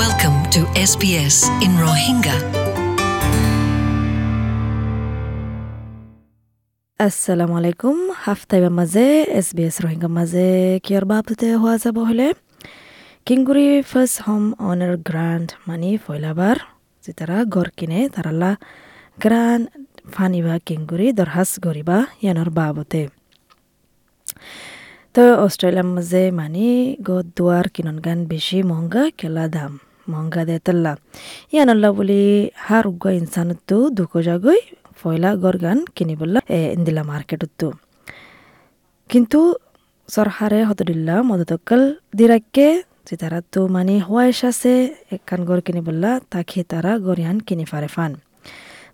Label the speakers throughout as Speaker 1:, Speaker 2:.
Speaker 1: Welcome to SBS in Rohingya.
Speaker 2: assalamu alaikum হাফতাইবার মাঝে S B S Rohingya মাঝে কিয়র বাবদে হওয়া যাব হলে কিংগুৰি first home owner grant money ফয়লাবাৰ যে তাৰা ঘৰ কিনে তাৰালা গ্ৰাণ্ড ফানিবা কিংগুৰি দৰখাস্ত কৰিবা ইয়ানৰ বাবতে তো অস্ট্রেলিয়ার মাঝে মানে গো দুয়ার কিনন গান বেশি মহঙ্গা কেলা দাম মহঙ্গা তাল্লা ইয়ানল্লা বলি হার উগ্গা ইনসানতো দুকো জাগই ফয়লা গর গান কিনিবল্লা এ ইন্দিলা মার্কেটতো কিন্তু সরকারে হতদিল্লা মদতকাল দিরাক্কে যে তারা তো মানে হোয়াইশ আছে একখান গড় কিনিবল্লা তাকে তারা গরিয়ান কিনি ফারে fun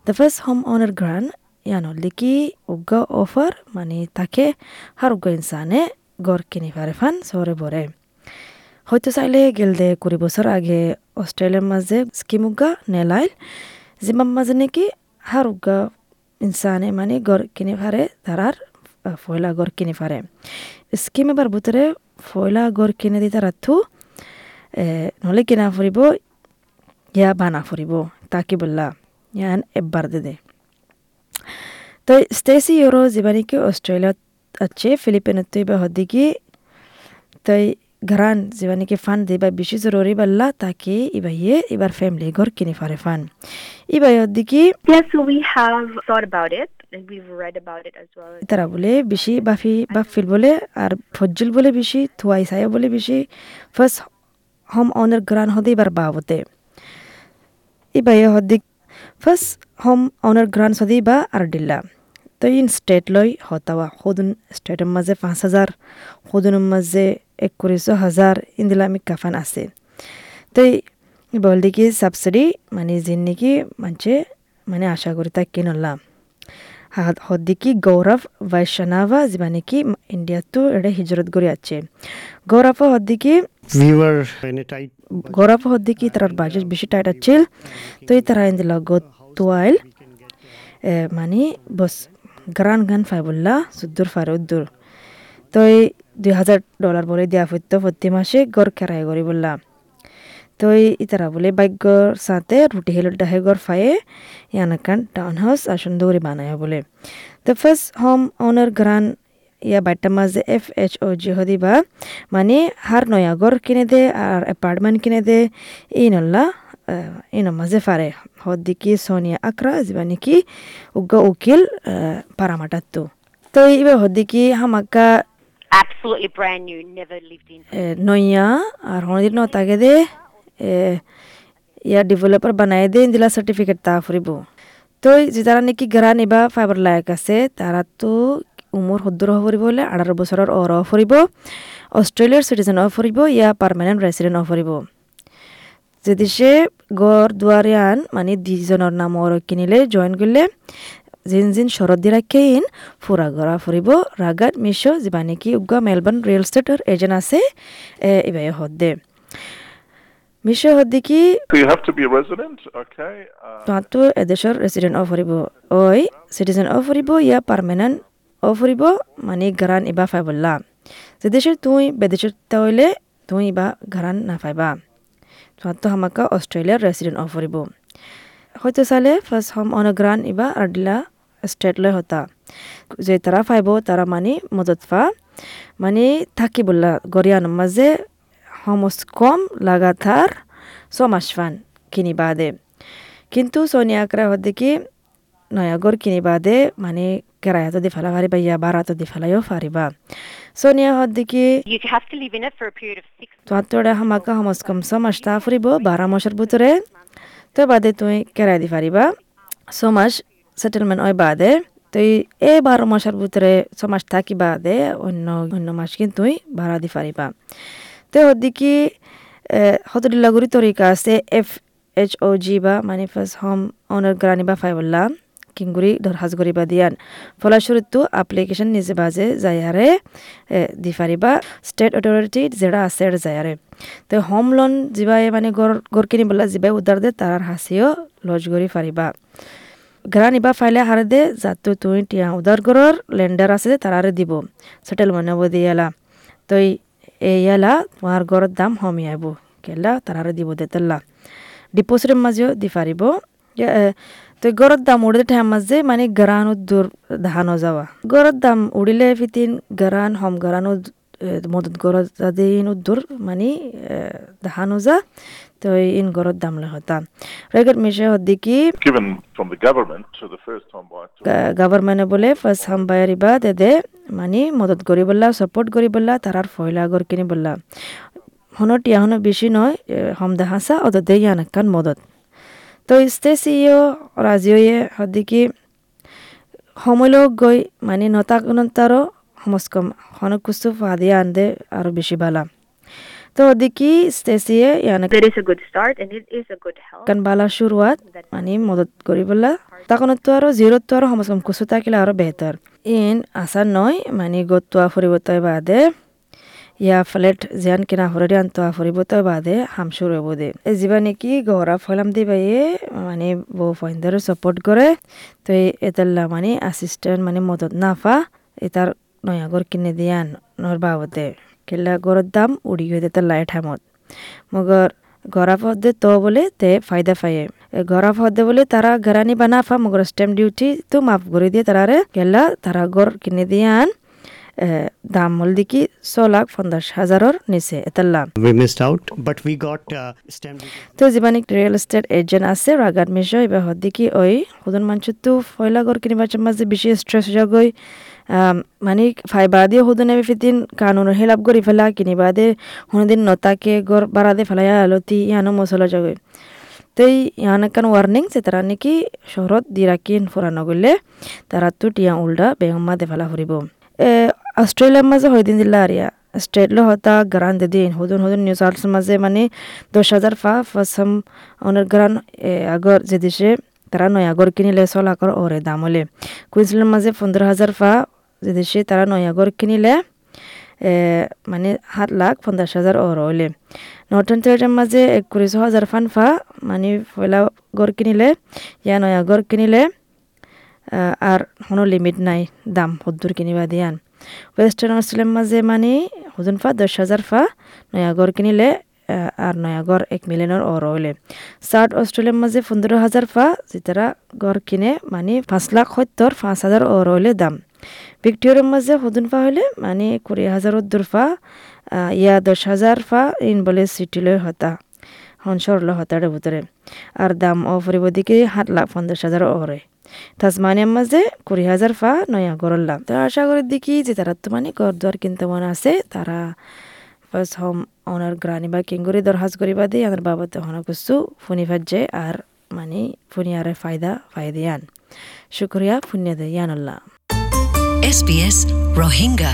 Speaker 2: the first home owner grant ইয়ানল্লি কি উগ্গা অফার মানে তাকে হার উগ্গা ইনসানে গড় কিনি ফারে ফান সরে বরে হয়তো চাইলে গেল দে কুড়ি বছর আগে অস্ট্রেলিয়ার মাঝে স্কিম উগ্গা নেলাইল। জিমার মাঝে নাকি হার উগ্গা ইনসানে মানে গড় কিনি ফারে তারার ফয়লা গড় কিনি ফারে স্কিম এবার ভিতরে ফয়লা গড় কিনে দি তারা থু নহলে কিনা ফুরিব ইয়া বানা ফুরিব তাকি বললা ইয়ান এবার দে দে। তো স্টেসি ইউরো জীবানিকে অস্ট্রেলিয়াত আছে, ফিলিপিনত বা হদিকি তই ঘরান জীবানিকে ফান দিবা বেশি জরুরি বললা তাকে ইবাইয়ে এবার ফ্যামিলি ঘর কিনে ফারে ফান ইবাই
Speaker 3: so we have thought about it. well.
Speaker 2: তারা বলে বেশি বাফি বাফিল বলে আর ফজ্জুল বলে বেশি থুয়াই সায়া বলে বেশি ফার্স্ট হোম অনার গ্রান হদে এবার বাবতে ইবাই হদিক ফার্স্ট হোম অনার গ্রান সদি বা আর ডিল্লা তো ইন স্টেট লই হতাওয়া সদুন স্টেটের মাঝে পাঁচ হাজার সদুনের মাঝে একত্রিশ হাজার ইন্দিলা আমি কাফান আছে তো বল দেখি সাবসিডি মানে যিন নাকি মানছে মানে আশা করি তাক কিনলাম হদ্দিকি গৌরব বৈষ্ণাবা যিবা নাকি ইন্ডিয়াতো এটা হিজরত করে আছে গৌরব হদ্দিকি গৌরব হদ্দিকি তার বাজেট বেশি টাইট আছিল তো তারা ইন্দিলা গতুয়াইল মানে বস গ্রান গান ফাইবুল্লা সুদ্দুর ফারে উদ্দুর তো এই দুই হাজার ডলার বলে দেওয়া হইত প্রতি মাসে গড় কেরাই করি বললাম তো ইতারা বলে বাইকর সাথে রুটি হেলো ডাহে গড় ফায়ে, ইয়ানাকান টাউন হাউস আর সুন্দর করে বানায় বলে। তো ফার্স্ট হোম ওনার গ্রান ইয়া বাইটা মাঝে এফ এইচ ও জি হদিবা মানে হার নয়া গড় কিনে দে আর অ্যাপার্টমেন্ট কিনে দে, এই নল্লা ইন মাঝে ফারে হদ্দিকি সোনিয়া আকরা যিবা নাকি উগ্র উকিল পারামাটাতো তো এবার হদ্দিকি হামাকা
Speaker 3: Absolutely brand new, never lived in.
Speaker 2: নইয়া আর হনদির ন তাকে দে ইয়া ডেভেলপার বানাই দে দিলা সার্টিফিকেট তা ফুরিব তো যারা নাকি গড়া নিবা ফাইবার লায়ক আছে তারা তো উমর সদ্দুর হব ফুরিব হলে আঠারো বছৰৰ অৰ ফুৰিব অষ্ট্ৰেলিয়াৰ চিটিজেন অফ ফুৰিব ইয়া পাৰ্মানেণ্ট ৰেচিডেণ্ট অফ ফুৰিব যদি সে গড় দুয়ারিয়ান মানে দুজনের নামর কিনিলে জয়েন করলে জিন জিন শরৎ দি রাখে ইন ফুরা গড়া ফুরিব রাগাত মিশো যিবা নাকি উগা মেলবোর্ন রিয়েল স্টেটর এজেন্ট আছে এবাই হদ্দে মিশো হদ্দে কি? তোমাতো এদেশৰ ৰেচিডেণ্ট অফ ফুৰিব ঐ চিটিজেন অফ ফুৰিব ইয়া পাৰ্মানেণ্ট অফ ফুৰিব মানে গাৰান ইবা ফাইবল্লা। যে দেশে তুই বেদেশত তাইলে তুই ইবা গাৰান নাফাইবা তোমাতো হামাকা অষ্ট্ৰেলিয়াৰ ৰেচিডেণ্ট অফ ফুৰিব হয়তো চালে first home on গ্ৰান Iba আৰ্ডিলা state লৈ হতা। যে তারা ফাইব তারা মানে মদত ফা। মানে থাকি বললা গরিয়ান মাঝে হমস কম লাগাতার ছমাস ফান কিনিবা দে কিন্তু সোনিয়া আকরা হদ্দে কি নয়াগর কিনিবা দে মানে কেরায়াতো দি ফেলা পারিবা ইয়া বারাতো দি ফেলাইও পারিবা সোনিয়া হদ্দে কি
Speaker 3: You have to live in it for a period of six
Speaker 2: তোহাত্তরে হামাকা হমস কম ছমাস তা ফুরিব বারো মাসের ভিতরে তো বাদে তুই কেরাই দি পারিবা ছমাস সেটেলমেন্ট হয় বাদে তুই এই বারো মাসের ভিতরে ছমাস থাকি বাদে অন্য অন্য মাস কিন্তু তুই ভাড়া দি পারিবা তো হদ্দিকি হতদিল্লাগুড়ি তরিকা আছে এফ এইচ ও জি বা মানে ফার্স্ট হোম অনার গ্রানি বা ফাইবল্লা কিংগুড়ি দরখাজ করিবা দিয়ান ফলস্বরূপ আপ্লিকেশন নিজে বাজে যায়ারে দি পারিবা স্টেট অথরিটি যেটা আছে যায়ারে তো হোম লোন যিবাই মানে গড় গড় কিনিবলা যিবাই উদার দে তার হাসিও লজ করি পারিবা গ্রা নিবা ফাইলে হারে দে যাতো তুই টিয়া উদার গড়র লেন্ডার আছে তারারে দিব সেটেলমেন্ট হব দিয়ালা তো এই ইয়ালা তোমার গড়ের দাম হমি আইব কেলা তারারে দিব দেতলা ডিপোজিটের মাঝেও দি পারিব তো গড়ের দাম উড়ে ঠাম মাঝে মানে গরান দূর ধানো যাওয়া গড়ের দাম উড়িলে ফিতিন গরান হম গরান মদত গড় দিন উদ্দুর মানে ধানো যা তো ইন গড়ের দাম হতা রেগেট মিশে.
Speaker 4: To
Speaker 2: গভর্নমেন্টে বলে ফার্স্ট হাম বায়ারিবা দেদে মানে মদত করি বললা সাপোর্ট করি বললা তারার ফয়লা গর কিনি বললা হনত ইয়াহনো বেশি নয় হম দেহাসা অত দে ইয়ানাকান মদত তো ষ্টেচিও ৰাজীয়ে সদিকি সময়লৈ গৈ মানে নতাকনতাৰো সমস্কম। সনকুচু ফাদি আন্দে আৰু বেছি বালা। তো
Speaker 3: অধিকি ষ্টেচিয়ে
Speaker 2: কাৰণ বালা শুৰুৱাত মানে মদত কৰিবলা তাকনত্ব আৰু জিৰত্ব আৰু সমস্কম কুচু থাকিলে আৰু বেহতৰ। ইন আশা নহয় মানে গতোৱা ফুৰিবতে বাদে। ইয়া ফ্লেট জিয়ান কিনা ফুৰি আনতোৱা ফুৰিব তই বাদে হাম শুরু হব দে এই যিবা নেকি গহরা ফলাম দি বাইয়ে মানে বউ ফইন্দারও সাপোর্ট করে তো এতাল্লা মানে আসিস্ট্যান্ট মানে মদত নাফা এটার নয়াগর কিনে দিয়ান নর বাবতে। কেলা গরর দাম উড়ি হয়ে দিতে লাই ঠামত। মগর গরা ফদে তো বলে তে ফায়দা পায়ে গরা ফদে বলে তারা গরানি বানাফা মগর স্ট্যাম্প ডিউটি তো মাফ করে দিয়ে তারারে গেলা তারা গর কিনে দিয়ান দাম মল দিকি ছ লাখ পঞ্চাশ হাজারর নিচে এতাল্লা
Speaker 5: uh.
Speaker 2: তো যিমানিক রিয়েল এস্টেট এজেন্ট আছে রাগাত মিশো এবার হদ্দিকি ওই সুদন মানুষ তো ফয়লা গর কিনিবার মাঝে বেশি স্ট্রেস যাগৈ মানে ফাইবা দিয়ে সুদনে ফিতিন কানুন হেলাপ করি ফেলা কিনিবা দে হুনদিন নতাকে গর বাড়া দে ফেলাইয়া আলতি ইয়ানো মশলা যাগৈ তো এই ইয়ানাকান ওয়ার্নিং যে তারা নাকি শহরত দি রাখিন ফুরানো গলে তারা তো টিয়া উল্টা বেগম্মা দে ফেলা ফুরিব অস্ট্রেলিয়ার মাঝে হইদিন দিলা আরিয়া স্টেটলো হতা গ্রান দে দিন হুদুন হুদুন নিউজ আর্টস মাঝে মানে দশ হাজার ফা ফাসাম অনের গ্রান আগর যে দেশে তারা নয় আগর কিনিলে ছ লাখর ওরে দাম হলে কুইন্সল্যান্ড মাঝে পনেরো হাজার ফা যে দেশে তারা নয় আগর কিনিলে মানে সাত লাখ পঞ্চাশ হাজার ওর হইলে নর্থন টেরিটের মাঝে একত্রিশ হাজার ফান ফা মানে পয়লা গড় কিনিলে ইয়া নয়া গড় কিনিলে আর কোনো লিমিট নাই দাম সদ্দুর কিনিবা দিয়ান ওয়েস্টার্ন অস্ট্রেলিয়ার মাঝে মানে হুজুন ফা, দশ হাজার ফা নয়া গড় কিনিলে আর নয়া গড় এক মিলিয়নের ওর হইলে। সাউথ অস্ট্রেলিয়ার মাঝে পনেরো হাজার ফা, যেতারা গড় কিনে মানে পাঁচ লাখ সত্তর, পাঁচ হাজার ওর হইলে দাম। ভিক্টোরিয়ার মাঝে হুদুন ফা হইলে মানে কুড়ি হাজার উদ্দুর ফা ইয়া দশ হাজার ফা ইন বলে সিটিলৈ হতা। হনসরল হতারে ভিতরে। আর দাম ও ফুরিব দিকে সাত লাখ পঞ্চাশ হাজার ওরে তাসমানিয়ার মাঝে কুড়ি হাজার ফা নয়া গরল্লাম তো আশা করি দেখি যে তারা তো মানে ঘর দুয়ার কিনতে মনে আছে, তারা ফার্স্ট হোম ওনার গ্রানি বা কিঙ্গুরি দরহাজ করিবা দিয়ে আমার বাবাতে হনা কুসু, ফুনি ভাজ্যে আর মানে ফুনি আরে ফায়দা ফায়দিয়ান শুক্রিয়া, ফুনিয়া দে ইয়ানুল্লাহ
Speaker 1: SBS Rohingya